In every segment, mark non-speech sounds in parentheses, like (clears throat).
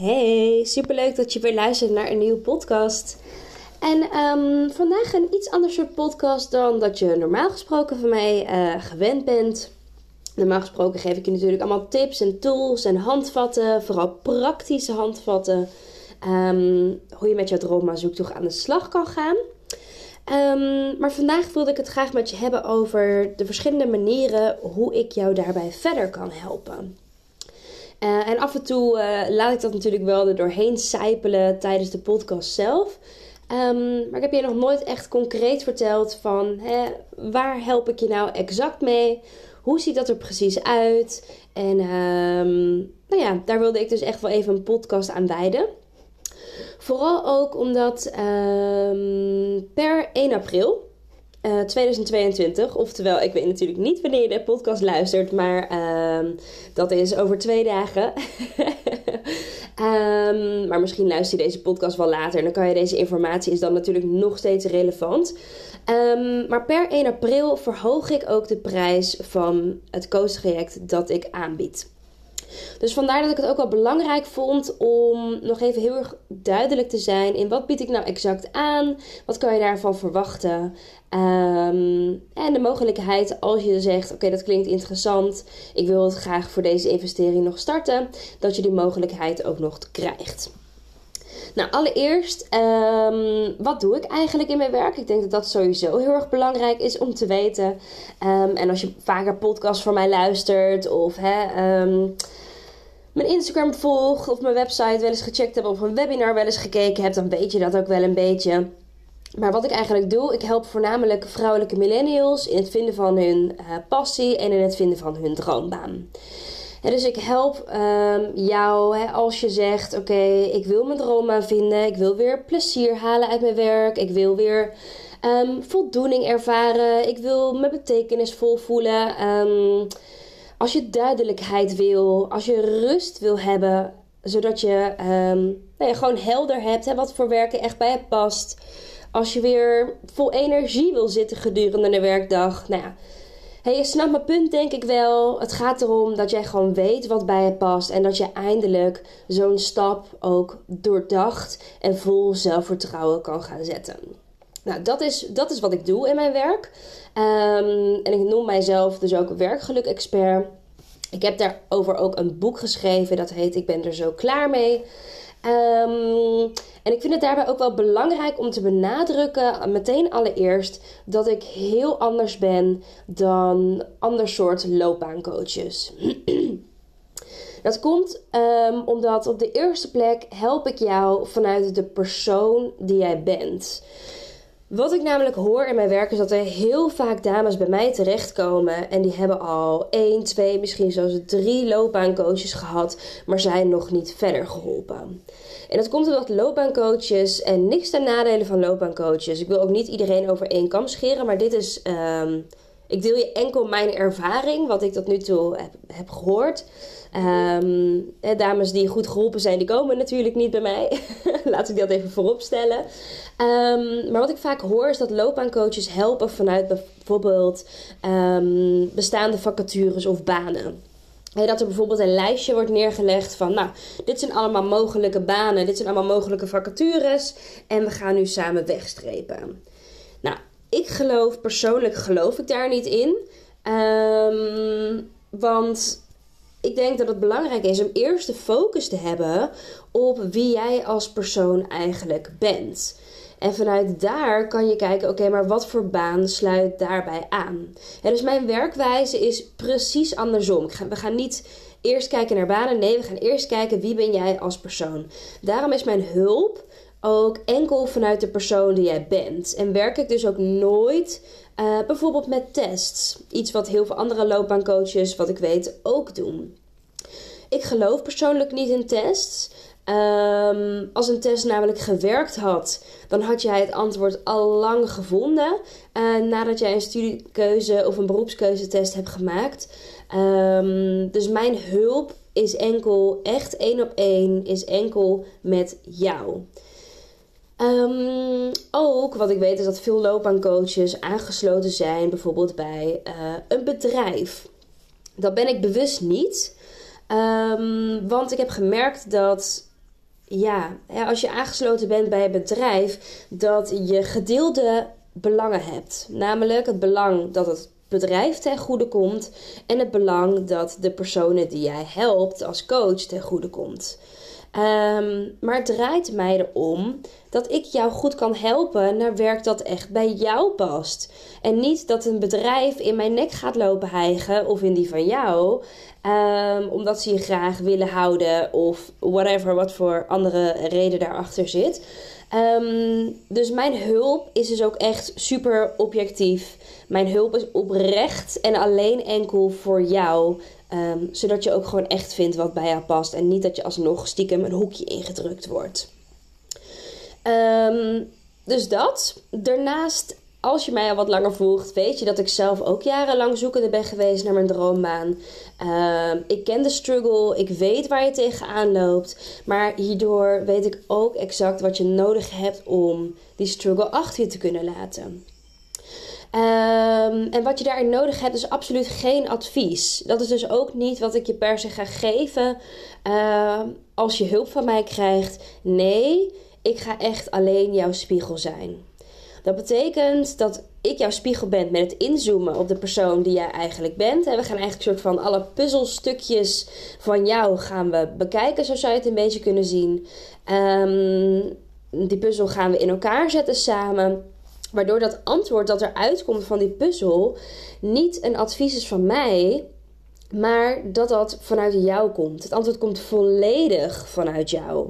Hey, superleuk dat je weer luistert naar een nieuwe podcast. En ehm, vandaag een iets ander soort podcast dan dat je normaal gesproken van mij uh, gewend bent. Normaal gesproken geef ik je natuurlijk allemaal tips en tools en handvatten, vooral praktische handvatten. Um, hoe je met jouw droomma-zoektocht aan de slag kan gaan. Um, maar vandaag wilde ik het graag met je hebben over de verschillende manieren hoe ik jou daarbij verder kan helpen. Uh, en af en toe uh, laat ik dat natuurlijk wel er doorheen sijpelen tijdens de podcast zelf. Um, maar ik heb je nog nooit echt concreet verteld van hè, waar help ik je nou exact mee? Hoe ziet dat er precies uit? En um, nou ja, daar wilde ik dus echt wel even een podcast aan wijden. Vooral ook omdat um, per 1 april uh, 2022. Oftewel, ik weet natuurlijk niet wanneer je de podcast luistert, maar uh, dat is over twee dagen. um, (laughs) maar misschien luister je deze podcast wel later en dan kan je deze informatie is dan natuurlijk nog steeds relevant. Um, maar per 1 april verhoog ik ook de prijs van het coach-traject dat ik aanbied. Dus vandaar dat ik het ook wel belangrijk vond om nog even heel erg duidelijk te zijn in wat bied ik nou exact aan, wat kan je daarvan verwachten. Um, en de mogelijkheid als je zegt, oké dat klinkt interessant, ik wil het graag voor deze investering nog starten, dat je die mogelijkheid ook nog krijgt. Nou, allereerst, um, wat doe ik eigenlijk in mijn werk? Ik denk dat dat sowieso heel erg belangrijk is om te weten. Um, en als je vaker podcasts van mij luistert of hè, mijn Instagram volgt of mijn website wel eens gecheckt hebt of een webinar wel eens gekeken hebt, dan weet je dat ook wel een beetje. Maar wat ik eigenlijk doe, ik help voornamelijk vrouwelijke millennials in het vinden van hun uh, passie en in het vinden van hun droombaan. Ja, dus ik help um, jou hè, als je zegt: Oké, ik wil mijn droombaan vinden, ik wil weer plezier halen uit mijn werk, ik wil weer um, voldoening ervaren, ik wil me betekenisvol voelen. Um, als je duidelijkheid wil, als je rust wil hebben, zodat je nou ja, gewoon helder hebt hè, wat voor werken echt bij je past. Als je weer vol energie wil zitten gedurende de werkdag. Nou ja, je snapt mijn punt denk ik wel. Het gaat erom dat jij gewoon weet wat bij je past. En dat je eindelijk zo'n stap ook doordacht en vol zelfvertrouwen kan gaan zetten. Nou, dat is, dat is wat ik doe in mijn werk. Um, en ik noem mijzelf dus ook werkgeluk-expert. Ik heb daarover ook een boek geschreven. Dat heet Ik ben er zo klaar mee. Um, en ik vind het daarbij ook wel belangrijk om te benadrukken, meteen allereerst, dat ik heel anders ben dan ander soort loopbaancoaches. (clears throat) Dat komt um, omdat op de eerste plek help ik jou vanuit de persoon die jij bent. Wat ik namelijk hoor in mijn werk is dat er heel vaak dames bij mij terechtkomen en die hebben al 1, 2, misschien zelfs drie loopbaancoaches gehad, maar zijn nog niet verder geholpen. En dat komt omdat loopbaancoaches en niks ten nadele van loopbaancoaches. Ik wil ook niet iedereen over één kam scheren, maar dit is. Um, ik deel je enkel mijn ervaring, wat ik tot nu toe heb gehoord. Um, dames die goed geholpen zijn, die komen natuurlijk niet bij mij. (laughs) Laat ik dat even voorop stellen. Um, maar wat ik vaak hoor is dat loopbaancoaches helpen vanuit bijvoorbeeld um, bestaande vacatures of banen. Dat er bijvoorbeeld een lijstje wordt neergelegd van, nou, dit zijn allemaal mogelijke banen, dit zijn allemaal mogelijke vacatures en we gaan nu samen wegstrepen. Nou, ik geloof, persoonlijk geloof ik daar niet in. Want ik denk dat het belangrijk is om eerst de focus te hebben op wie jij als persoon eigenlijk bent. En vanuit daar kan je kijken, oké, maar wat voor baan sluit daarbij aan? Ja, dus mijn werkwijze is precies andersom. We gaan niet eerst kijken naar banen. Nee, we gaan eerst kijken wie ben jij als persoon. Daarom is mijn hulp ook enkel vanuit de persoon die jij bent. En werk ik dus ook nooit uh, bijvoorbeeld met tests. Iets wat heel veel andere loopbaancoaches, wat ik weet, ook doen. Ik geloof persoonlijk niet in tests. Um, als een test namelijk gewerkt had, dan had jij het antwoord al lang gevonden. Uh, nadat jij een studiekeuze of een beroepskeuzetest hebt gemaakt. Um, dus mijn hulp is enkel, echt één op één, is enkel met jou. Um, ook wat ik weet is dat veel loopbaancoaches aangesloten zijn, bijvoorbeeld bij uh, een bedrijf. Dat ben ik bewust niet. Um, want ik heb gemerkt dat ja, als je aangesloten bent bij een bedrijf, dat je gedeelde belangen hebt. Namelijk het belang dat het bedrijf ten goede komt en het belang dat de personen die jij helpt als coach ten goede komt. Um, maar het draait mij erom dat ik jou goed kan helpen naar werk dat echt bij jou past. En niet dat een bedrijf in mijn nek gaat lopen hijgen of in die van jou. Um, omdat ze je graag willen houden of whatever, wat voor andere reden daarachter zit. Um, dus mijn hulp is dus ook echt super objectief. Mijn hulp is oprecht en alleen enkel voor jou. Um, zodat je ook gewoon echt vindt wat bij jou past. En niet dat je alsnog stiekem een hoekje ingedrukt wordt. Um, dus dat. Daarnaast, als je mij al wat langer volgt, weet je dat ik zelf ook jarenlang zoekende ben geweest naar mijn droombaan. Um, ik ken de struggle, ik weet waar je tegenaan loopt. Maar hierdoor weet ik ook exact wat je nodig hebt om die struggle achter je te kunnen laten. Um, en wat je daarin nodig hebt, is absoluut geen advies. Dat is dus ook niet wat ik je per se ga geven uh, als je hulp van mij krijgt. Nee, ik ga echt alleen jouw spiegel zijn. Dat betekent dat ik jouw spiegel ben met het inzoomen op de persoon die jij eigenlijk bent. En we gaan eigenlijk soort van alle puzzelstukjes van jou gaan we bekijken, zo zou je het een beetje kunnen zien. Um, die puzzel gaan we in elkaar zetten samen. Waardoor dat antwoord dat eruit komt van die puzzel niet een advies is van mij, maar dat dat vanuit jou komt. Het antwoord komt volledig vanuit jou.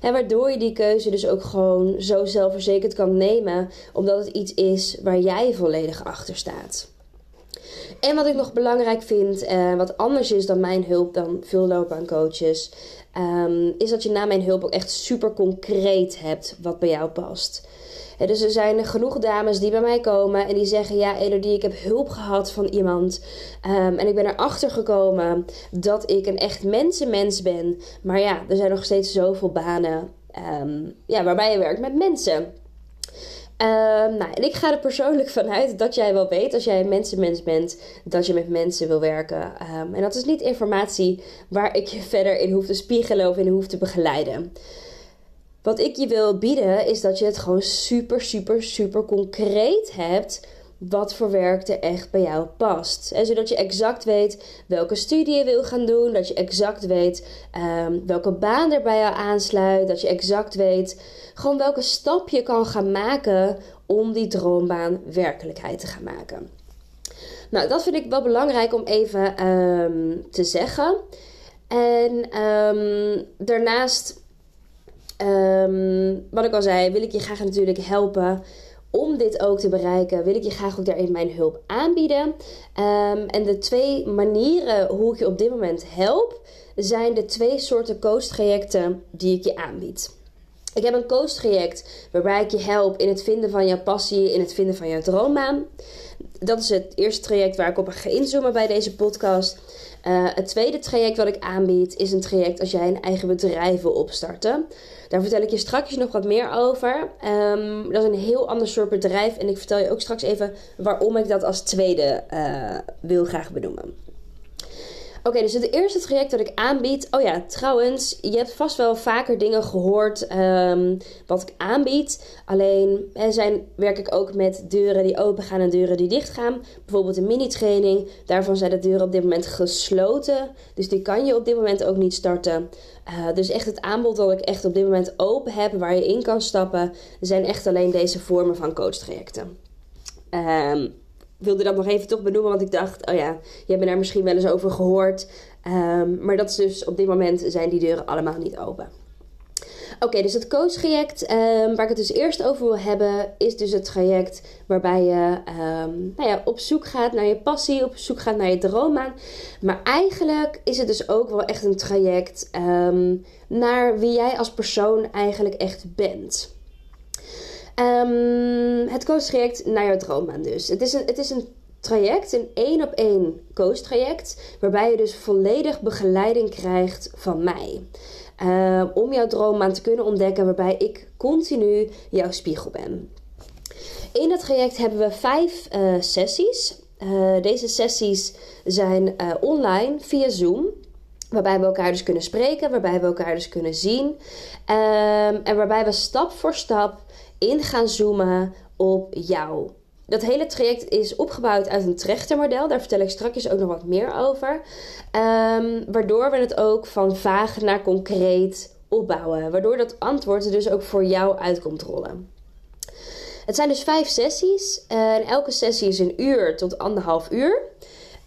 En waardoor je die keuze dus ook gewoon zo zelfverzekerd kan nemen, omdat het iets is waar jij volledig achter staat. En wat ik nog belangrijk vind, uh, wat anders is dan mijn hulp dan veel loopbaancoaches, um, is dat je na mijn hulp ook echt super concreet hebt wat bij jou past dus er zijn genoeg dames die bij mij komen en die zeggen: Ja, Elodie, ik heb hulp gehad van iemand. Um, en ik ben erachter gekomen dat ik een echt mensenmens ben. Maar ja, er zijn nog steeds zoveel banen um, ja, waarbij je werkt met mensen. Um, nou, en ik ga er persoonlijk vanuit dat jij wel weet, als jij een mensenmens bent, dat je met mensen wil werken. En dat is niet informatie waar ik je verder in hoef te spiegelen of in hoef te begeleiden. Wat ik je wil bieden is dat je het gewoon super, super, super concreet hebt wat voor werk er echt bij jou past. En zodat je exact weet welke studie je wil gaan doen. Dat je exact weet um, welke baan er bij jou aansluit. Dat je exact weet gewoon welke stap je kan gaan maken om die droombaan werkelijkheid te gaan maken. Nou, dat vind ik wel belangrijk om even um, te zeggen. En um, daarnaast Um, wat ik al zei, wil ik je graag natuurlijk helpen om dit ook te bereiken. Wil ik je graag ook daarin mijn hulp aanbieden. Um, en de twee manieren hoe ik je op dit moment help, zijn de twee soorten coach-trajecten die ik je aanbied. Ik heb een coach-traject waarbij ik je help in het vinden van jouw passie, in het vinden van jouw droombaan. Dat is het eerste traject waar ik op ga inzoomen bij deze podcast. Uh, het tweede traject wat ik aanbied is een traject als jij een eigen bedrijf wil opstarten. Daar vertel ik je straks nog wat meer over. Um, dat is een heel ander soort bedrijf. En ik vertel je ook straks even waarom ik dat als tweede uh, wil graag benoemen. Oké, dus het eerste traject dat ik aanbied. Oh ja, trouwens, je hebt vast wel vaker dingen gehoord um, wat ik aanbied. Alleen er zijn, werk ik ook met deuren die open gaan en deuren die dicht gaan. Bijvoorbeeld een mini-training. Daarvan zijn de deuren op dit moment gesloten. Dus die kan je op dit moment ook niet starten. Uh, dus echt het aanbod dat ik echt op dit moment open heb, waar je in kan stappen, zijn echt alleen deze vormen van coachtrajecten. Um, wilde dat nog even toch benoemen, want ik dacht, oh ja, je hebt daar misschien wel eens over gehoord. Um, maar dat is dus op dit moment zijn die deuren allemaal niet open. Oké, dus het coachtraject um, waar ik het dus eerst over wil hebben, is dus het traject waarbij je um, nou ja, op zoek gaat naar je passie, op zoek gaat naar je droombaan. Maar eigenlijk is het dus ook wel echt een traject naar wie jij als persoon eigenlijk echt bent. Het coachtraject naar jouw droombaan dus. Het is een, het is een traject, een één op één coach traject, waarbij je dus volledig begeleiding krijgt van mij. Uh, om jouw droombaan te kunnen ontdekken, waarbij ik continu jouw spiegel ben. In het traject hebben we vijf uh, sessies. Uh, deze sessies zijn online via Zoom. Waarbij we elkaar dus kunnen spreken, waarbij we elkaar dus kunnen zien. Um, en waarbij we stap voor stap in gaan zoomen op jou. Dat hele traject is opgebouwd uit een trechtermodel. Daar vertel ik straks ook nog wat meer over. Um, waardoor we het ook van vaag naar concreet opbouwen. Waardoor dat antwoord er dus ook voor jou uit komt rollen. Het zijn dus vijf sessies. En elke sessie is een uur tot anderhalf uur.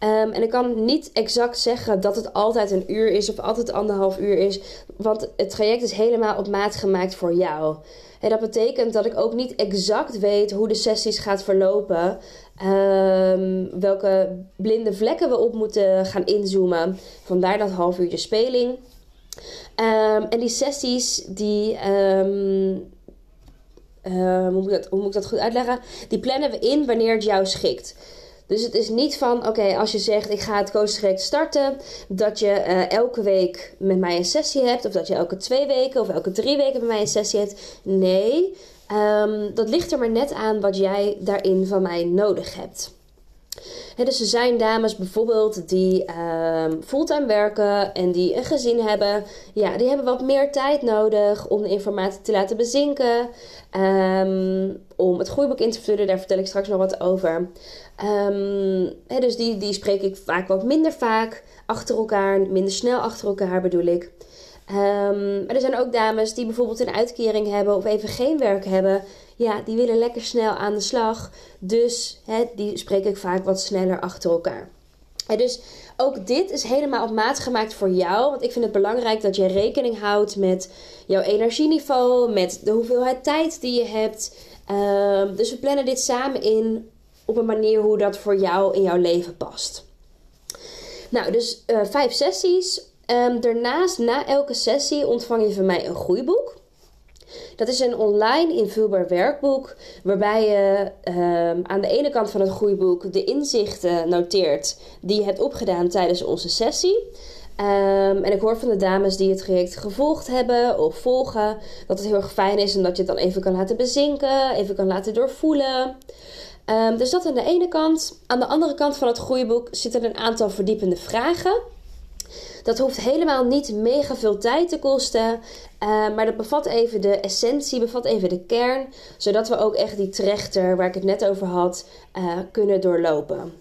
Um, en ik kan niet exact zeggen dat het altijd een uur is of altijd anderhalf uur is. Want het traject is helemaal op maat gemaakt voor jou. En dat betekent dat ik ook niet exact weet hoe de sessies gaat verlopen. Um, welke blinde vlekken we op moeten gaan inzoomen. Vandaar dat half uurtje speling. Um, en die sessies, die. Uh, hoe, moet dat, hoe moet ik dat goed uitleggen? Die plannen we in wanneer het jou schikt. Dus het is niet van, oké, als je zegt ik ga het coachtraject starten, dat je uh, elke week met mij een sessie hebt, of dat je elke twee weken of elke drie weken met mij een sessie hebt. Nee, um, dat ligt er maar net aan wat jij daarin van mij nodig hebt. Dus er zijn dames bijvoorbeeld die um, fulltime werken en die een gezin hebben. Ja, die hebben wat meer tijd nodig om de informatie te laten bezinken. Um, om het groeiboek in te vullen, daar vertel ik straks nog wat over. Um, dus die, die spreek ik vaak wat minder vaak achter elkaar, minder snel achter elkaar bedoel ik. Um, maar er zijn ook dames die bijvoorbeeld een uitkering hebben of even geen werk hebben. Ja, die willen lekker snel aan de slag. Dus die spreek ik vaak wat sneller achter elkaar. Dus ook dit is helemaal op maat gemaakt voor jou. Want ik vind het belangrijk dat je rekening houdt met jouw energieniveau, met de hoeveelheid tijd die je hebt. Um, dus we plannen dit samen in op een manier hoe dat voor jou in jouw leven past. Nou, dus uh, vijf sessies. Um, daarnaast, na elke sessie, ontvang je van mij een groeiboek. Dat is een online invulbaar werkboek waarbij je um, aan de ene kant van het groeiboek de inzichten noteert die je hebt opgedaan tijdens onze sessie. Um, en ik hoor van de dames die het traject gevolgd hebben of volgen dat het heel erg fijn is omdat je het dan even kan laten bezinken, even kan laten doorvoelen. Dus dat aan de ene kant. Aan de andere kant van het groeiboek zitten een aantal verdiepende vragen. Dat hoeft helemaal niet mega veel tijd te kosten. Uh, maar dat bevat even de essentie, bevat even de kern. Zodat we ook echt die trechter waar ik het net over had, uh, kunnen doorlopen.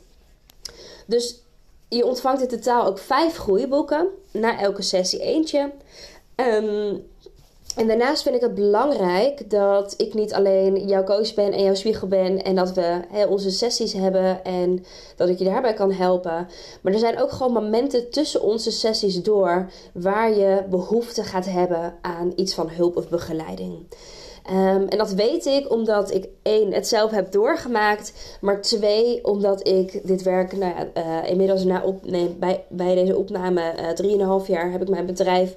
Dus je ontvangt in totaal ook vijf groeiboeken. Na elke sessie eentje. Um, en daarnaast vind ik het belangrijk dat ik niet alleen jouw coach ben en jouw spiegel ben en dat we onze sessies hebben en dat ik je daarbij kan helpen. Maar er zijn ook gewoon momenten tussen onze sessies door waar je behoefte gaat hebben aan iets van hulp of begeleiding. Um, en dat weet ik omdat ik één, het zelf heb doorgemaakt. Maar twee, omdat ik dit werk nou uh, inmiddels na op, nee, bij, bij deze opname uh, 3,5 jaar heb ik mijn bedrijf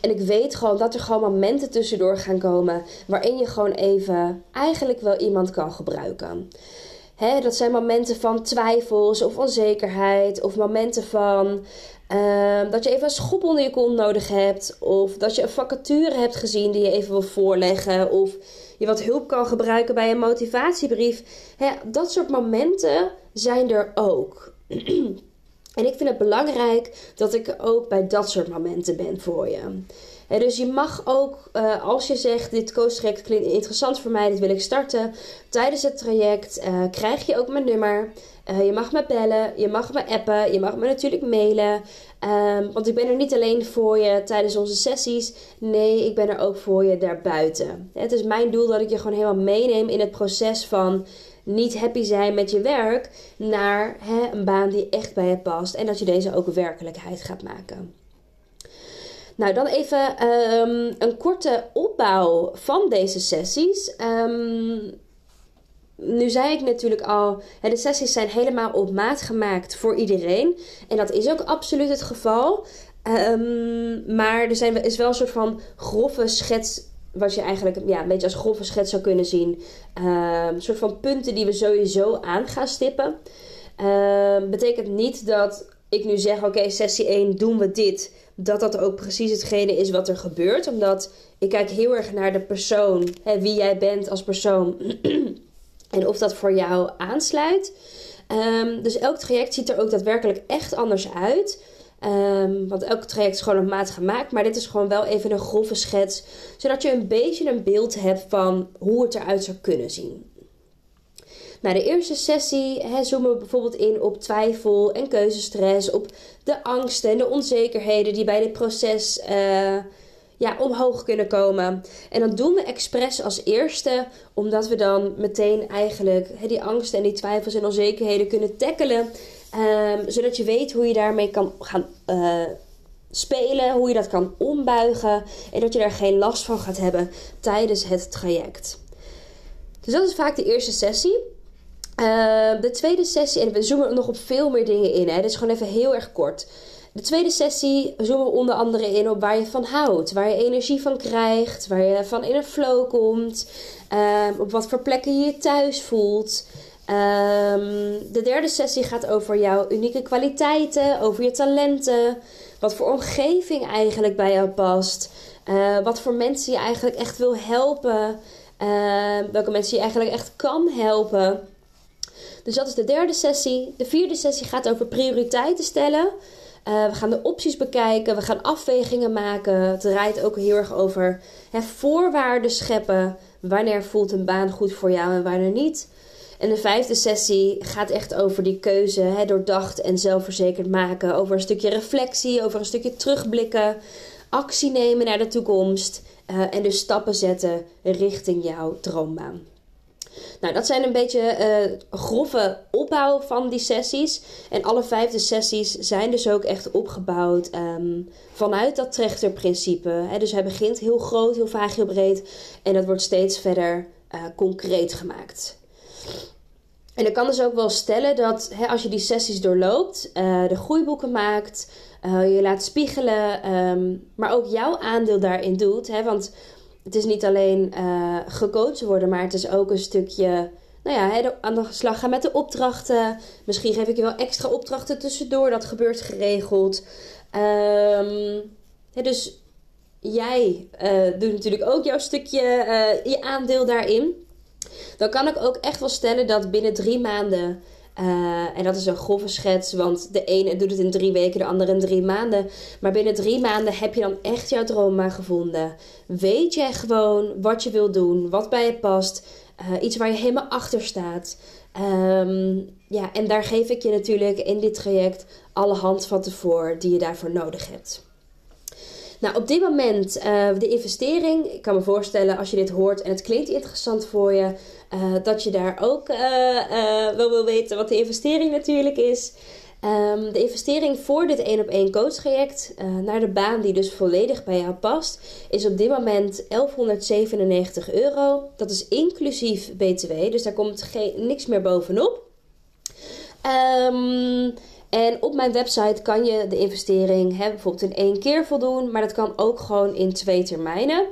en ik weet gewoon dat er gewoon momenten tussendoor gaan komen waarin je gewoon even eigenlijk wel iemand kan gebruiken. Hè, dat zijn momenten van twijfels of onzekerheid of momenten van uh, dat je even een schop onder je kont nodig hebt of dat je een vacature hebt gezien die je even wil voorleggen of je wat hulp kan gebruiken bij een motivatiebrief. Hè, dat soort momenten zijn er ook. (clears throat) En ik vind het belangrijk dat ik ook bij dat soort momenten ben voor je. dus je mag ook, uh, als je zegt: Dit coachtraject klinkt interessant voor mij, dit wil ik starten. Tijdens het traject uh, krijg je ook mijn nummer. Uh, je mag me bellen, je mag me appen, je mag me natuurlijk mailen. Um, want ik ben er niet alleen voor je tijdens onze sessies. Nee, ik ben er ook voor je daarbuiten. Het is mijn doel dat ik je gewoon helemaal meeneem in het proces van niet happy zijn met je werk naar hè, een baan die echt bij je past en dat je deze ook werkelijkheid gaat maken. Nou, dan even ehm, een korte opbouw van deze sessies. Ehm, nu zei ik natuurlijk al, de sessies zijn helemaal op maat gemaakt voor iedereen. En dat is ook absoluut het geval. Um, maar er zijn, is wel een soort van grove schets, wat je eigenlijk ja, een beetje als grove schets zou kunnen zien. een soort van punten die we sowieso aan gaan stippen. betekent niet dat ik nu zeg, oké, sessie 1 doen we dit dat dat ook precies hetgene is wat er gebeurt. Omdat ik kijk heel erg naar de persoon, hè, wie jij bent als persoon. (clears throat) en of dat voor jou aansluit. Um, dus elk traject ziet er ook daadwerkelijk echt anders uit. Um, want elk traject is gewoon op maat gemaakt. Maar dit is gewoon wel even een grove schets. Zodat je een beetje een beeld hebt van hoe het eruit zou kunnen zien. Nou, de eerste sessie zoomen we bijvoorbeeld in op twijfel en keuzestress, op de angsten en de onzekerheden die bij dit proces uh, ja, omhoog kunnen komen. En dat doen we expres als eerste, omdat we dan meteen eigenlijk die angsten en die twijfels en onzekerheden kunnen tackelen. Um, zodat je weet hoe je daarmee kan gaan uh, spelen, hoe je dat kan ombuigen en dat je daar geen last van gaat hebben tijdens het traject. Dus dat is vaak de eerste sessie. Uh, de tweede sessie, en we zoomen nog op veel meer dingen in. Hè. Is gewoon even heel erg kort. De tweede sessie zoomen we onder andere in op waar je van houdt, waar je energie van krijgt, waar je van in een flow komt, uh, op wat voor plekken je je thuis voelt. Um, de derde sessie gaat over jouw unieke kwaliteiten, over je talenten, wat voor omgeving eigenlijk bij jou past, uh, wat voor mensen je eigenlijk echt wil helpen, uh, welke mensen je eigenlijk echt kan helpen. Dus dat is de derde sessie. De vierde sessie gaat over prioriteiten stellen. Uh, we gaan de opties bekijken, we gaan afwegingen maken. Het draait ook heel erg over hè, voorwaarden scheppen. Wanneer voelt een baan goed voor jou en wanneer niet? En de vijfde sessie gaat echt over die keuze, hè, doordacht en zelfverzekerd maken. Over een stukje reflectie, over een stukje terugblikken, actie nemen naar de toekomst. Uh, en dus stappen zetten richting jouw droombaan. Nou, dat zijn een beetje uh, grove opbouw van die sessies. En alle vijfde sessies zijn dus ook echt opgebouwd um, vanuit dat trechterprincipe. Hè? Dus hij begint heel groot, heel vaag, heel breed. En dat wordt steeds verder uh, concreet gemaakt. En ik kan dus ook wel stellen dat hè, als je die sessies doorloopt, uh, de groeiboeken maakt, je laat spiegelen, um, maar ook jouw aandeel daarin doet. Hè, want het is niet alleen uh, gecoacht worden, maar het is ook een stukje nou ja, aan de slag gaan met de opdrachten. Misschien geef ik je wel extra opdrachten tussendoor. Dat gebeurt geregeld. Um, dus jij doet natuurlijk ook jouw stukje, je aandeel daarin. Dan kan ik ook echt wel stellen dat binnen drie maanden uh, en dat is een grove schets, want de ene doet het in drie weken, de andere in drie maanden. Maar binnen drie maanden heb je dan echt jouw droom maar gevonden. Weet jij gewoon wat je wil doen, wat bij je past, uh, iets waar je helemaal achter staat. Um, ja, en daar geef ik je natuurlijk in dit traject alle handvatten voor die je daarvoor nodig hebt. Nou, op dit moment uh, de investering. Ik kan me voorstellen als je dit hoort en het klinkt interessant voor je, uh, dat je daar ook uh, wel wil weten wat de investering natuurlijk is. Um, de investering voor dit 1 op 1 coachtraject naar de baan die dus volledig bij jou past, is op dit moment 1197 euro. Dat is inclusief BTW, dus daar komt geen, niks meer bovenop. Um, en op mijn website kan je de investering hè, bijvoorbeeld in één keer voldoen, maar dat kan ook gewoon in twee termijnen.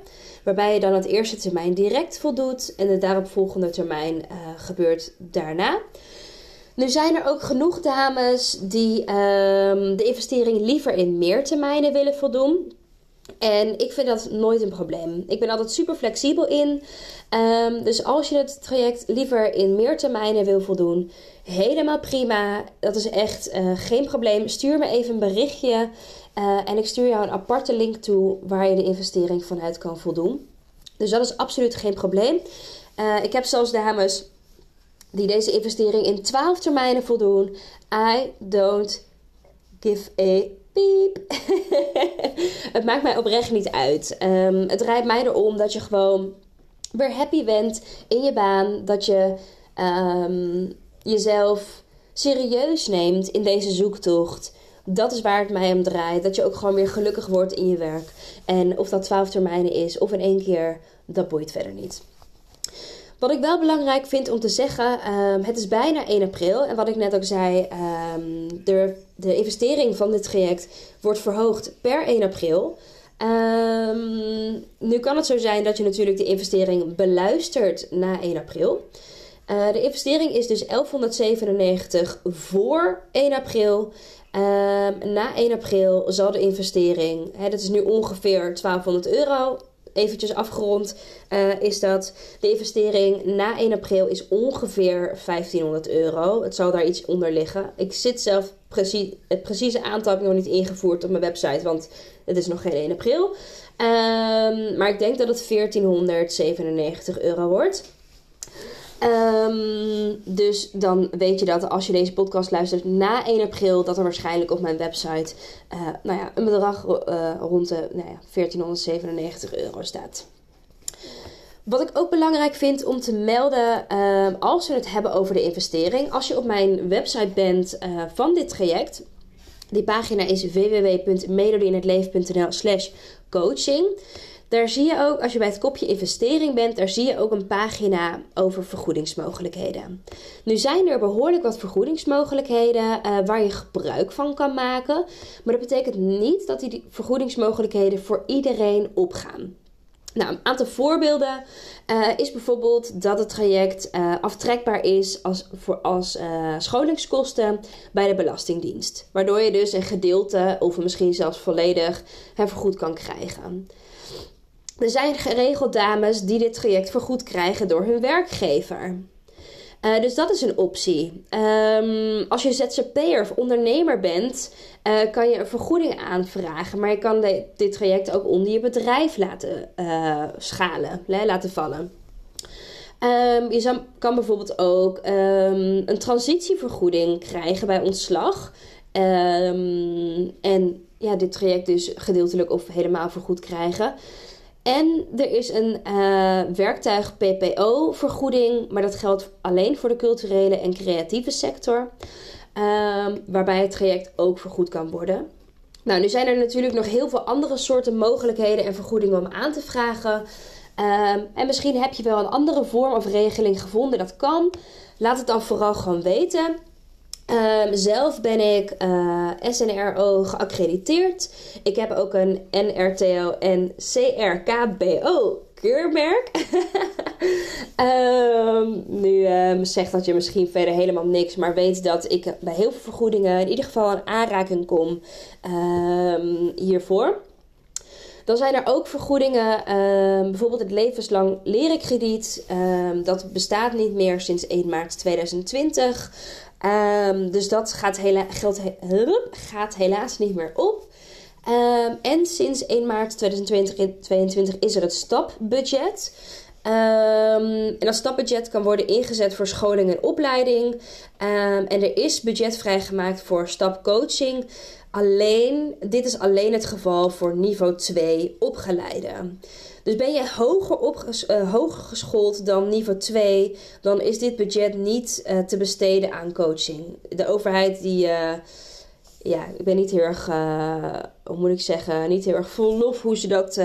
Waarbij je dan het eerste termijn direct voldoet en de daaropvolgende termijn uh, gebeurt daarna. Nu zijn er ook genoeg dames die um, de investering liever in meer termijnen willen voldoen. En ik vind dat nooit een probleem. Ik ben altijd super flexibel in. Um, dus als je het traject liever in meer termijnen wil voldoen, helemaal prima. Dat is echt uh, geen probleem. Stuur me even een berichtje uh, en ik stuur jou een aparte link toe waar je de investering vanuit kan voldoen. Dus dat is absoluut geen probleem. Uh, ik heb zelfs dames die deze investering in 12 termijnen voldoen. I don't give a piep. (laughs) het maakt mij oprecht niet uit. Um, het draait mij erom dat je gewoon weer happy bent in je baan. Dat je um, jezelf serieus neemt in deze zoektocht Dat is waar het mij om draait. Dat je ook gewoon weer gelukkig wordt in je werk. En of dat 12 termijnen is of in één keer, dat boeit verder niet. Wat ik wel belangrijk vind om te zeggen, um, het is bijna 1 april. En wat ik net ook zei, um, de, de investering van dit traject wordt verhoogd per 1 april. Um, nu kan het zo zijn dat je natuurlijk de investering beluistert na 1 april. Uh, de investering is dus 1197 voor 1 april. na 1 april zal de investering, hè, dat is nu ongeveer 1200 euro, eventjes afgerond, uh, is dat de investering na 1 april is ongeveer 1500 euro. Het zal daar iets onder liggen. Ik zit zelf precies, het precieze aantal heb ik nog niet ingevoerd op mijn website, want het is nog geen 1 april. Um, maar ik denk dat het 1497 euro wordt. Um, dus dan weet je dat als je deze podcast luistert na 1 april, dat er waarschijnlijk op mijn website uh, nou ja, een bedrag uh, rond de nou ja, 1497 euro staat. Wat ik ook belangrijk vind om te melden, uh, als we het hebben over de investering, als je op mijn website bent uh, van dit traject, die pagina is www.melodieinhetleven.nl slash coaching. Daar zie je ook, als je bij het kopje investering bent, daar zie je ook een pagina over vergoedingsmogelijkheden. Nu zijn er behoorlijk wat vergoedingsmogelijkheden uh, waar je gebruik van kan maken. Maar dat betekent niet dat die vergoedingsmogelijkheden voor iedereen opgaan. Nou, een aantal voorbeelden uh, is bijvoorbeeld dat het traject uh, aftrekbaar is als, voor, als scholingskosten bij de Belastingdienst. Waardoor je dus een gedeelte of misschien zelfs volledig vergoed kan krijgen. Er zijn geregeld dames die dit traject vergoed krijgen door hun werkgever. Uh, dus dat is een optie. Um, als je ZZP'er of ondernemer bent, uh, kan je een vergoeding aanvragen. Maar je kan dit traject ook onder je bedrijf laten uh, schalen, laten vallen. Um, je kan bijvoorbeeld ook um, een transitievergoeding krijgen bij ontslag. en ja, dit traject dus gedeeltelijk of helemaal vergoed krijgen. En er is een uh, werktuig PPO-vergoeding, maar dat geldt alleen voor de culturele en creatieve sector, um, waarbij het traject ook vergoed kan worden. Nou, nu zijn er natuurlijk nog heel veel andere soorten mogelijkheden en vergoedingen om aan te vragen. Um, en misschien heb je wel een andere vorm of regeling gevonden. Dat kan. Laat het dan vooral gewoon weten. Um, zelf ben ik eh, SNRO geaccrediteerd. Ik heb ook een NRTO en CRKBO keurmerk. um, (laughs) nu um, zegt dat je misschien verder helemaal niks, maar weet dat ik bij heel veel vergoedingen in ieder geval een aanraking kom hiervoor. Dan zijn er ook vergoedingen, bijvoorbeeld het levenslang lerenkrediet. dat bestaat niet meer sinds 1 maart 2020. Um, dus dat gaat, hela geld gaat helaas niet meer op. Um, en sinds 1 maart 2022 is er het stapbudget. Um, en dat stapbudget kan worden ingezet voor scholing en opleiding. en er is budget vrijgemaakt voor stapcoaching. Alleen, dit is alleen het geval voor niveau 2 opgeleiden. Dus ben je hoger, opges uh, hoger geschoold dan niveau 2, dan is dit budget niet uh, te besteden aan coaching. De overheid die. Uh, ja, ik ben niet heel erg, hoe moet ik zeggen, niet heel erg vol hoe ze dat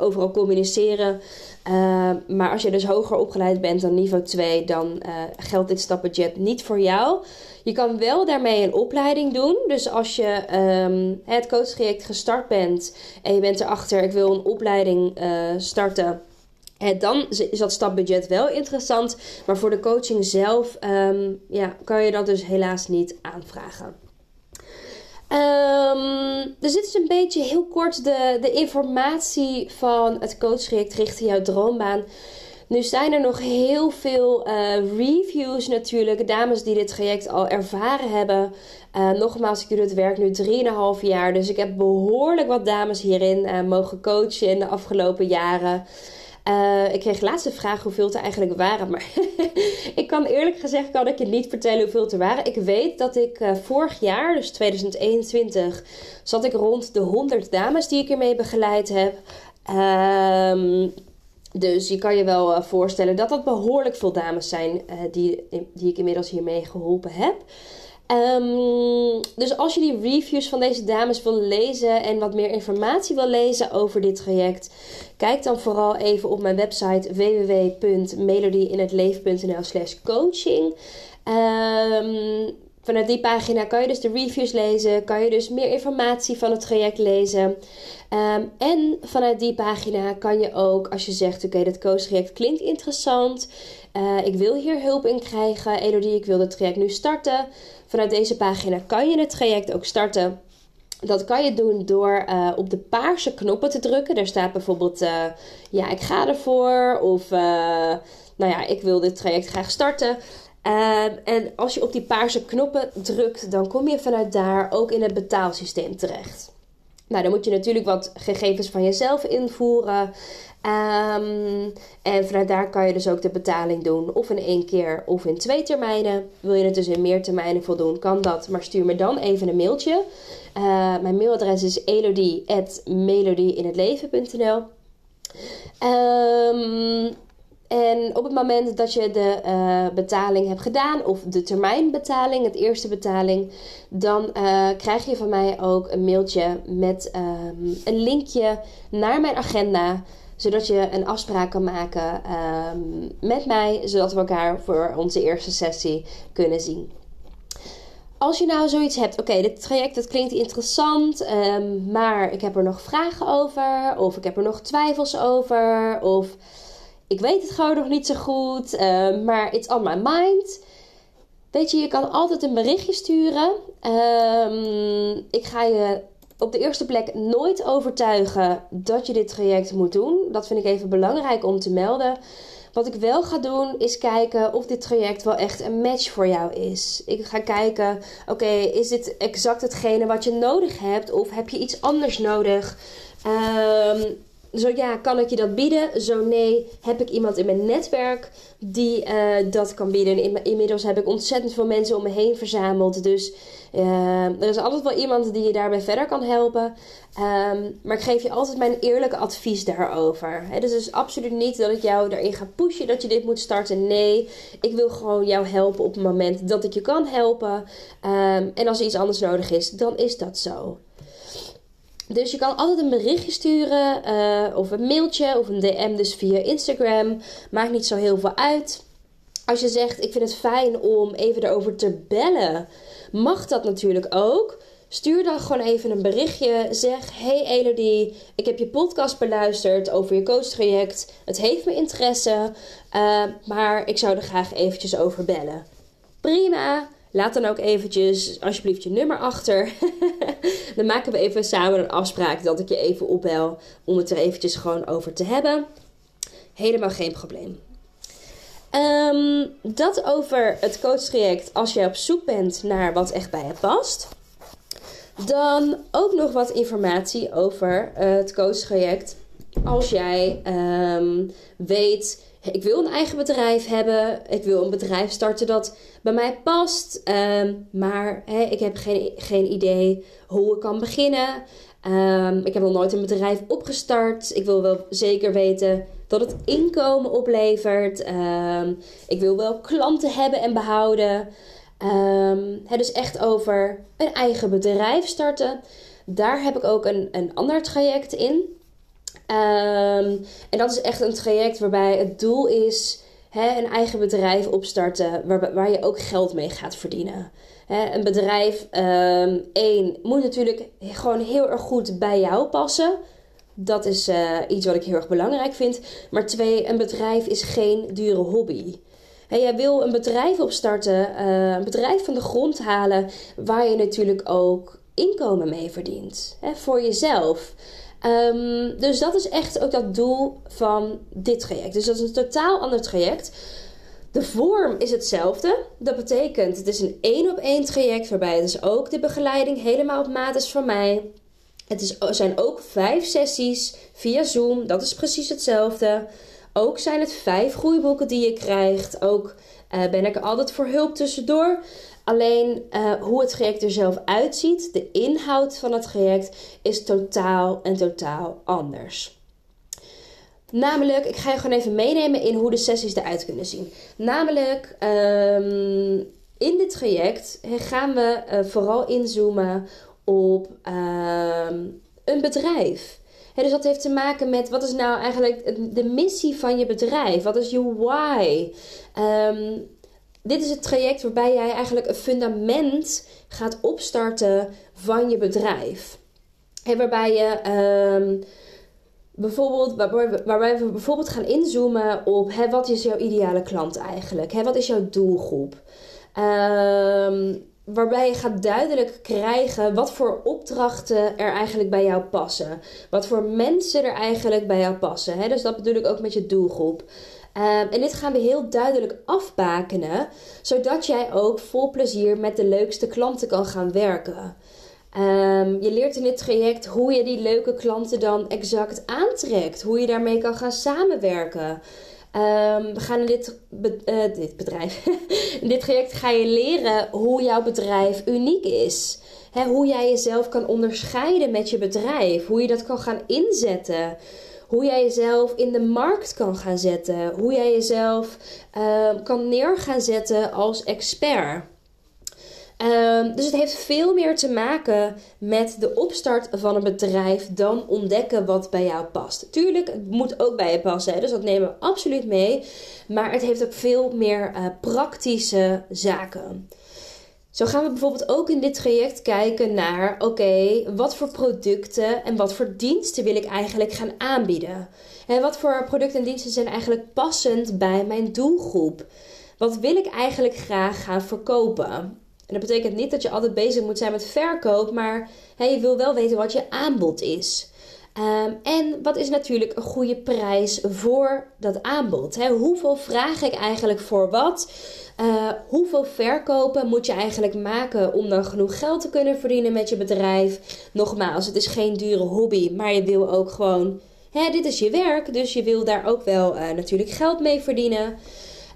overal communiceren. maar als je dus hoger opgeleid bent dan niveau 2, dan geldt dit stapbudget niet voor jou. Je kan wel daarmee een opleiding doen. Dus als je um, het coachtraject gestart bent en je bent erachter, ik wil een opleiding uh, starten. En dan is dat stapbudget wel interessant. Maar voor de coaching zelf um, ja, kan je dat dus helaas niet aanvragen. Um, dus dit is een beetje heel kort de, de informatie van het coachtraject richting jouw droombaan. Nu zijn er nog heel veel uh, reviews natuurlijk. Dames die dit traject al ervaren hebben. Uh, nogmaals, ik doe het werk nu 3,5 jaar. Dus ik heb behoorlijk wat dames hierin uh, mogen coachen in de afgelopen jaren. Ik kreeg laatst de vraag hoeveel er eigenlijk waren. Maar (laughs) ik kan eerlijk gezegd kan ik je niet vertellen hoeveel er waren. Ik weet dat ik vorig jaar, dus 2021, zat ik rond de 100 dames die ik ermee begeleid heb. Ehm dus je kan je wel uh, voorstellen dat dat behoorlijk veel dames zijn die, die ik inmiddels hiermee geholpen heb. Ehm, dus als je die reviews van deze dames wil lezen en wat meer informatie wil lezen over dit traject, kijk dan vooral even op mijn website www.melodieinhetleven.nl slash coaching. Um, vanuit die pagina kan je dus de reviews lezen, kan je dus meer informatie van het traject lezen. Ehm, en vanuit die pagina kan je ook, als je zegt: Oké, okay, dat traject klinkt interessant, uh, ik wil hier hulp in krijgen, Elodie, ik wil het traject nu starten. Vanuit deze pagina kan je het traject ook starten. Dat kan je doen door uh, op de paarse knoppen te drukken. Daar staat bijvoorbeeld: uh, Ja, ik ga ervoor. Of nou ja, ik wil dit traject graag starten. En als je op die paarse knoppen drukt, dan kom je vanuit daar ook in het betaalsysteem terecht. Nou, dan moet je natuurlijk wat gegevens van jezelf invoeren. Um, en vanuit daar kan je dus ook de betaling doen. Of in één keer of in twee termijnen. Wil je het dus in meer termijnen voldoen, kan dat. Maar stuur me dan even een mailtje. Uh, mijn mailadres is elodie.melodieinhetleven.nl um, en op het moment dat je de uh, betaling hebt gedaan, of de termijnbetaling, het eerste betaling, dan uh, krijg je van mij ook een mailtje met um, een linkje naar mijn agenda. Zodat je een afspraak kan maken um, met mij, zodat we elkaar voor onze eerste sessie kunnen zien. Als je nou zoiets hebt, oké, dit traject dat klinkt interessant, um, maar ik heb er nog vragen over, of ik heb er nog twijfels over, of ik weet het gewoon nog niet zo goed, uh, maar it's on my mind. Weet je, je kan altijd een berichtje sturen. Um, ik ga je op de eerste plek nooit overtuigen dat je dit traject moet doen. Dat vind ik even belangrijk om te melden. Wat ik wel ga doen is kijken of dit traject wel echt een match voor jou is. Ik ga kijken, oké, is dit exact hetgene wat je nodig hebt of heb je iets anders nodig? Um, zo ja, kan ik je dat bieden? Zo nee, heb ik iemand in mijn netwerk die uh, dat kan bieden. inmiddels heb ik ontzettend veel mensen om me heen verzameld. Dus uh, er is altijd wel iemand die je daarbij verder kan helpen. Um, maar ik geef je altijd mijn eerlijke advies daarover. He, dus het is absoluut niet dat ik jou daarin ga pushen dat je dit moet starten. Nee, ik wil gewoon jou helpen op het moment dat ik je kan helpen. Um, en als er iets anders nodig is, dan is dat zo. Dus je kan altijd een berichtje sturen, uh, of een mailtje, of een DM, dus via Instagram. Maakt niet zo heel veel uit. Als je zegt, ik vind het fijn om even erover te bellen, mag dat natuurlijk ook. Stuur dan gewoon even een berichtje. Zeg: Hey Elodie, ik heb je podcast beluisterd over je coachtraject. Het heeft me interesse, uh, maar ik zou er graag eventjes over bellen. Prima. Laat dan ook eventjes alsjeblieft je nummer achter. (laughs) dan maken we even samen een afspraak dat ik je even opbel om het er eventjes gewoon over te hebben. Helemaal geen probleem. Um, dat over het coachtraject als je op zoek bent naar wat echt bij je past. Dan ook nog wat informatie over het coachtraject. Als jij um, weet ik wil een eigen bedrijf hebben. Ik wil een bedrijf starten dat bij mij past. Um, maar ik heb geen, geen idee hoe ik kan beginnen. Um, ik heb nog nooit een bedrijf opgestart. Ik wil wel zeker weten dat het inkomen oplevert. Ik wil wel klanten hebben en behouden. het is echt over een eigen bedrijf starten. Daar heb ik ook een, een ander traject in. Um, en dat is echt een traject waarbij het doel is hè, een eigen bedrijf opstarten waar, waar je ook geld mee gaat verdienen. Hè, een bedrijf, um, één, moet natuurlijk gewoon heel erg goed bij jou passen. Dat is uh, iets wat ik heel erg belangrijk vind. Maar twee, een bedrijf is geen dure hobby. Jij wil een bedrijf opstarten, uh, een bedrijf van de grond halen, waar je natuurlijk ook inkomen mee verdient. Hè, voor jezelf. Um, dus dat is echt ook dat doel van dit traject. Dus dat is een totaal ander traject. De vorm is hetzelfde. Dat betekent, het is een één op één traject waarbij dus ook de begeleiding helemaal op maat is van mij. Het is, zijn ook vijf sessies via Zoom. Dat is precies hetzelfde. Ook zijn het vijf groeiboeken die je krijgt. Ook uh, ben ik altijd voor hulp tussendoor. Alleen uh, hoe het traject er zelf uitziet, de inhoud van het traject, is totaal en totaal anders. Namelijk, ik ga je gewoon even meenemen in hoe de sessies eruit kunnen zien. Namelijk, um, in dit traject gaan we uh, vooral inzoomen op ehm, een bedrijf. dus dat heeft te maken met wat is nou eigenlijk de missie van je bedrijf? Wat is je why? Ehm, dit is het traject waarbij jij eigenlijk een fundament gaat opstarten van je bedrijf. En waarbij je um, bijvoorbeeld, waarbij, we bijvoorbeeld gaan inzoomen op hè, wat is jouw ideale klant eigenlijk? Hè, wat is jouw doelgroep? Um, waarbij je gaat duidelijk krijgen wat voor opdrachten er eigenlijk bij jou passen. Wat voor mensen er eigenlijk bij jou passen. Dus dat bedoel ik ook met je doelgroep. Ehm, en dit gaan we heel duidelijk afbakenen, zodat jij ook vol plezier met de leukste klanten kan gaan werken. Ehm, je leert in dit traject hoe je die leuke klanten dan exact aantrekt, hoe je daarmee kan gaan samenwerken. Ehm, we gaan in dit, uh, dit bedrijf, (laughs) in dit traject ga je leren hoe jouw bedrijf uniek is. hoe jij jezelf kan onderscheiden met je bedrijf. Hoe je dat kan gaan inzetten. Hoe jij jezelf in de markt kan gaan zetten. Hoe jij jezelf uh, kan neer gaan zetten als expert. Um, dus het heeft veel meer te maken met de opstart van een bedrijf dan ontdekken wat bij jou past. Tuurlijk, het moet ook bij je passen, dus dat nemen we absoluut mee. Maar het heeft ook veel meer uh, praktische zaken. Zo gaan we bijvoorbeeld ook in dit traject kijken naar: oké, wat voor producten en wat voor diensten wil ik eigenlijk gaan aanbieden? En wat voor producten en diensten zijn eigenlijk passend bij mijn doelgroep? Wat wil ik eigenlijk graag gaan verkopen? En dat betekent niet dat je altijd bezig moet zijn met verkoop, maar je wil wel weten wat je aanbod is. Ehm, en wat is natuurlijk een goede prijs voor dat aanbod? Hè? Hoeveel vraag ik eigenlijk voor wat? Uh, hoeveel verkopen moet je eigenlijk maken om dan genoeg geld te kunnen verdienen met je bedrijf? Nogmaals, het is geen dure hobby, maar je wil ook gewoon, hè, dit is je werk, dus je wil daar ook wel uh, natuurlijk geld mee verdienen.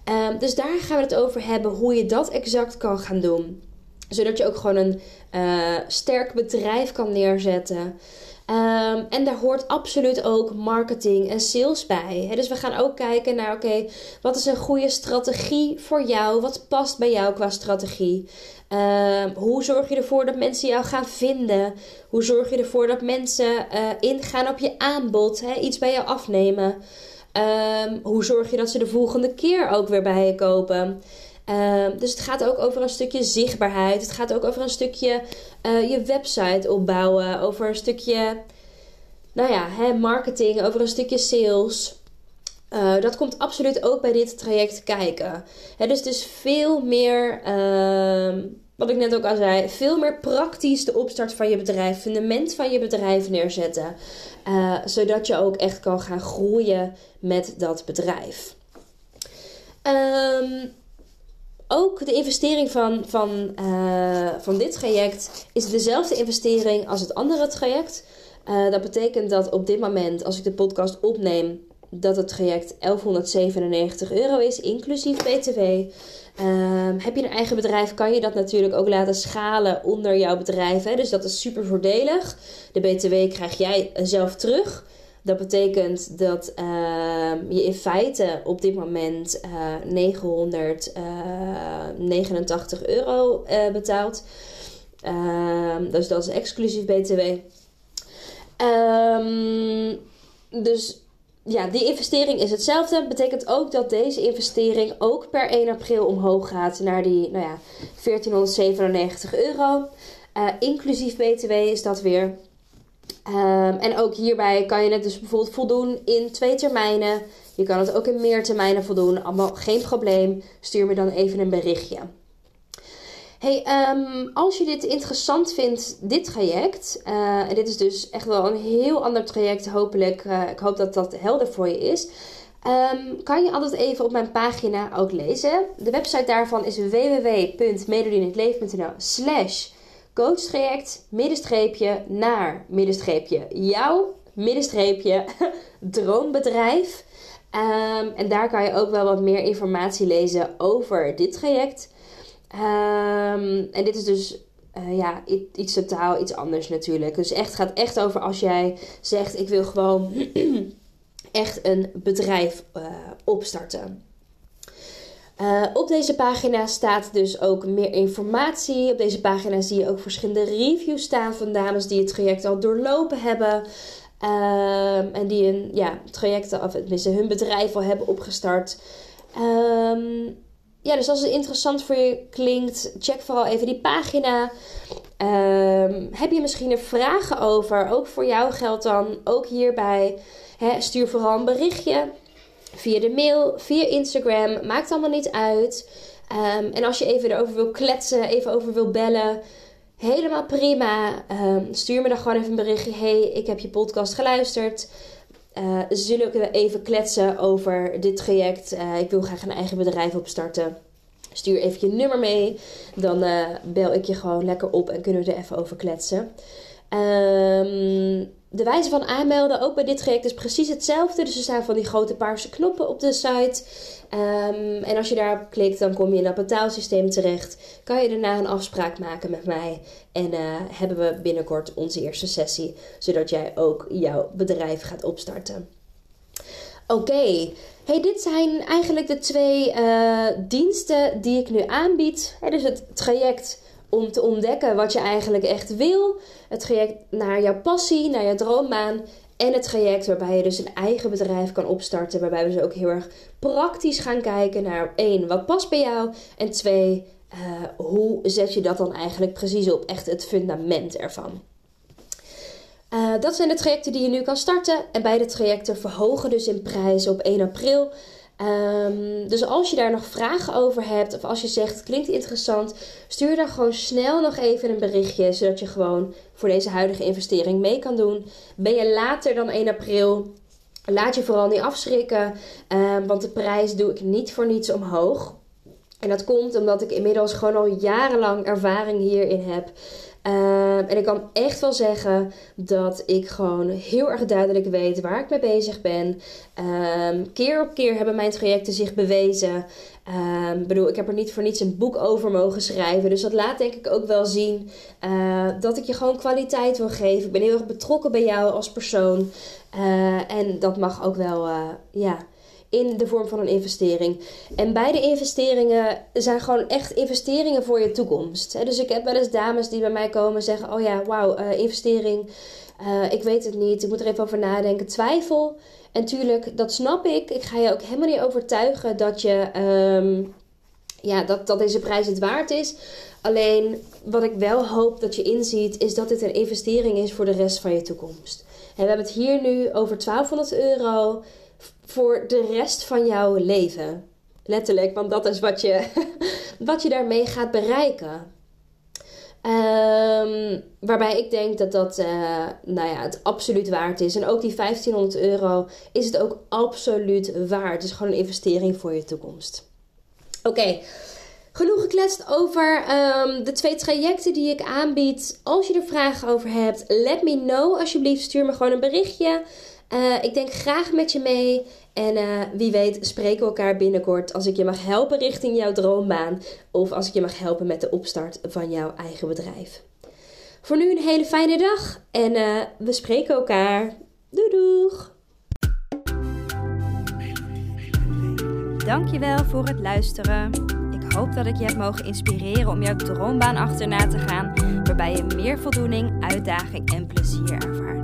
Ehm, dus daar gaan we het over hebben hoe je dat exact kan gaan doen. Zodat je ook gewoon een uh, sterk bedrijf kan neerzetten. Um, en daar hoort absoluut ook marketing en sales bij. dus we gaan ook kijken naar: oké, wat is een goede strategie voor jou? Wat past bij jou qua strategie? Um, hoe zorg je ervoor dat mensen jou gaan vinden? Hoe zorg je ervoor dat mensen uh, ingaan op je aanbod, hè, iets bij jou afnemen? Um, hoe zorg je dat ze de volgende keer ook weer bij je kopen? Um, dus het gaat ook over een stukje zichtbaarheid. Het gaat ook over een stukje uh, je website opbouwen. Over een stukje, nou ja, hè, marketing. Over een stukje sales. Uh, dat komt absoluut ook bij dit traject kijken. Hè, dus het is veel meer, uh, wat ik net ook al zei, veel meer praktisch de opstart van je bedrijf, fundament van je bedrijf neerzetten. Uh, zodat je ook echt kan gaan groeien met dat bedrijf. Um, ook de investering van, van, uh, van dit traject is dezelfde investering als het andere traject. Uh, dat betekent dat op dit moment, als ik de podcast opneem, dat het traject 1197 euro is, inclusief BTW. Uh, heb je een eigen bedrijf, kan je dat natuurlijk ook laten schalen onder jouw bedrijf. Hè? Dus dat is super voordelig. De BTW krijg jij zelf terug. Dat betekent dat ehm, je in feite op dit moment uh, eh, 989 eh, euro uh, betaalt. Ehm, dus dat is exclusief BTW. Um, dus ja, die investering is hetzelfde. Betekent ook dat deze investering ook per 1 april omhoog gaat naar die nou ja, 1497 euro. inclusief BTW is dat weer. Um, en ook hierbij kan je het dus bijvoorbeeld voldoen in twee termijnen. Je kan het ook in meer termijnen voldoen. Allemaal geen probleem. Stuur me dan even een berichtje. Hey, um, als je dit interessant vindt, dit traject, uh, en dit is dus echt wel een heel ander traject, hopelijk, uh, ik hoop dat dat helder voor je is, um, kan je altijd even op mijn pagina ook lezen. De website daarvan is www.medodinhetleven.nl slash coachtraject, middenstreepje, naar middenstreepje, jouw middenstreepje, (laughs) droombedrijf. Um, en daar kan je ook wel wat meer informatie lezen over dit traject. Um, en dit is dus uh, ja, iets totaal iets anders natuurlijk. Dus echt gaat echt over als jij zegt: Ik wil gewoon (clears throat) echt een bedrijf uh, opstarten. Uh, op deze pagina staat dus ook meer informatie. Op deze pagina zie je ook verschillende reviews staan van dames die het traject al doorlopen hebben. Um, en die een ja, traject, of tenminste hun bedrijf al hebben opgestart. Um, ja, dus als het interessant voor je klinkt, check vooral even die pagina. Um, heb je misschien er vragen over? Ook voor jou geldt dan, ook hierbij, hè, stuur vooral een berichtje. Via de mail, via Instagram, maakt allemaal niet uit. Um, en als je even erover wil kletsen, even over wil bellen, helemaal prima. Um, stuur me dan gewoon even een berichtje. Hey, ik heb je podcast geluisterd. Uh, zullen we even kletsen over dit traject? Uh, ik wil graag een eigen bedrijf opstarten. Stuur even je nummer mee. Dan uh, bel ik je gewoon lekker op en kunnen we er even over kletsen. Um, de wijze van aanmelden, ook bij dit traject, is precies hetzelfde. Dus er staan van die grote paarse knoppen op de site. Um, en als je daarop klikt, dan kom je in dat betaalsysteem terecht. Kan je daarna een afspraak maken met mij. En uh, hebben we binnenkort onze eerste sessie. Zodat jij ook jouw bedrijf gaat opstarten. Oké, hey, dit zijn eigenlijk de twee uh, diensten die ik nu aanbied. dus het traject om te ontdekken wat je eigenlijk echt wil. Het traject naar jouw passie, naar jouw droombaan. En het traject waarbij je dus een eigen bedrijf kan opstarten. Waarbij we dus ook heel erg praktisch gaan kijken naar één, wat past bij jou? En twee, uh, hoe zet je dat dan eigenlijk precies op? Echt het fundament ervan. Uh, dat zijn de trajecten die je nu kan starten. En beide trajecten verhogen dus in prijs op 1 april. Um, dus als je daar nog vragen over hebt, of als je zegt klinkt interessant, stuur dan gewoon snel nog even een berichtje, zodat je gewoon voor deze huidige investering mee kan doen. Ben je later dan 1 april, laat je vooral niet afschrikken, um, want de prijs doe ik niet voor niets omhoog. En dat komt omdat ik inmiddels gewoon al jarenlang ervaring hierin heb. Uh, en ik kan echt wel zeggen dat ik gewoon heel erg duidelijk weet waar ik mee bezig ben. Uh, keer op keer hebben mijn trajecten zich bewezen. Ik bedoel, ik heb er niet voor niets een boek over mogen schrijven. Dus dat laat denk ik ook wel zien uh, dat ik je gewoon kwaliteit wil geven. Ik ben heel erg betrokken bij jou als persoon. Uh, en dat mag ook wel, uh, ja in de vorm van een investering. En beide investeringen zijn gewoon echt investeringen voor je toekomst. Dus ik heb wel eens dames die bij mij komen en zeggen: Oh ja, wauw, uh, investering. Uh, ik weet het niet, ik moet er even over nadenken. Twijfel. En tuurlijk, dat snap ik. Ik ga je ook helemaal niet overtuigen dat, je, um, ja, dat, dat deze prijs het waard is. Alleen wat ik wel hoop dat je inziet, is dat dit een investering is voor de rest van je toekomst. En we hebben het hier nu over 1200 euro voor de rest van jouw leven. Letterlijk, want dat is wat je, (laughs) wat je daarmee gaat bereiken. Um, waarbij ik denk dat dat uh, nou ja, het absoluut waard is. En ook die 1500 euro is het ook absoluut waard. Het is gewoon een investering voor je toekomst. Oké, genoeg gekletst over um, de twee trajecten die ik aanbied. Als je er vragen over hebt, let me know alsjeblieft. Stuur me gewoon een berichtje. Uh, ik denk graag met je mee. En uh, wie weet spreken we elkaar binnenkort als ik je mag helpen richting jouw droombaan. Of als ik je mag helpen met de opstart van jouw eigen bedrijf. Voor nu een hele fijne dag en uh, we spreken elkaar. Doei doeg! Dankjewel voor het luisteren. Ik hoop dat ik je heb mogen inspireren om jouw droombaan achterna te gaan, waarbij je meer voldoening, uitdaging en plezier ervaart.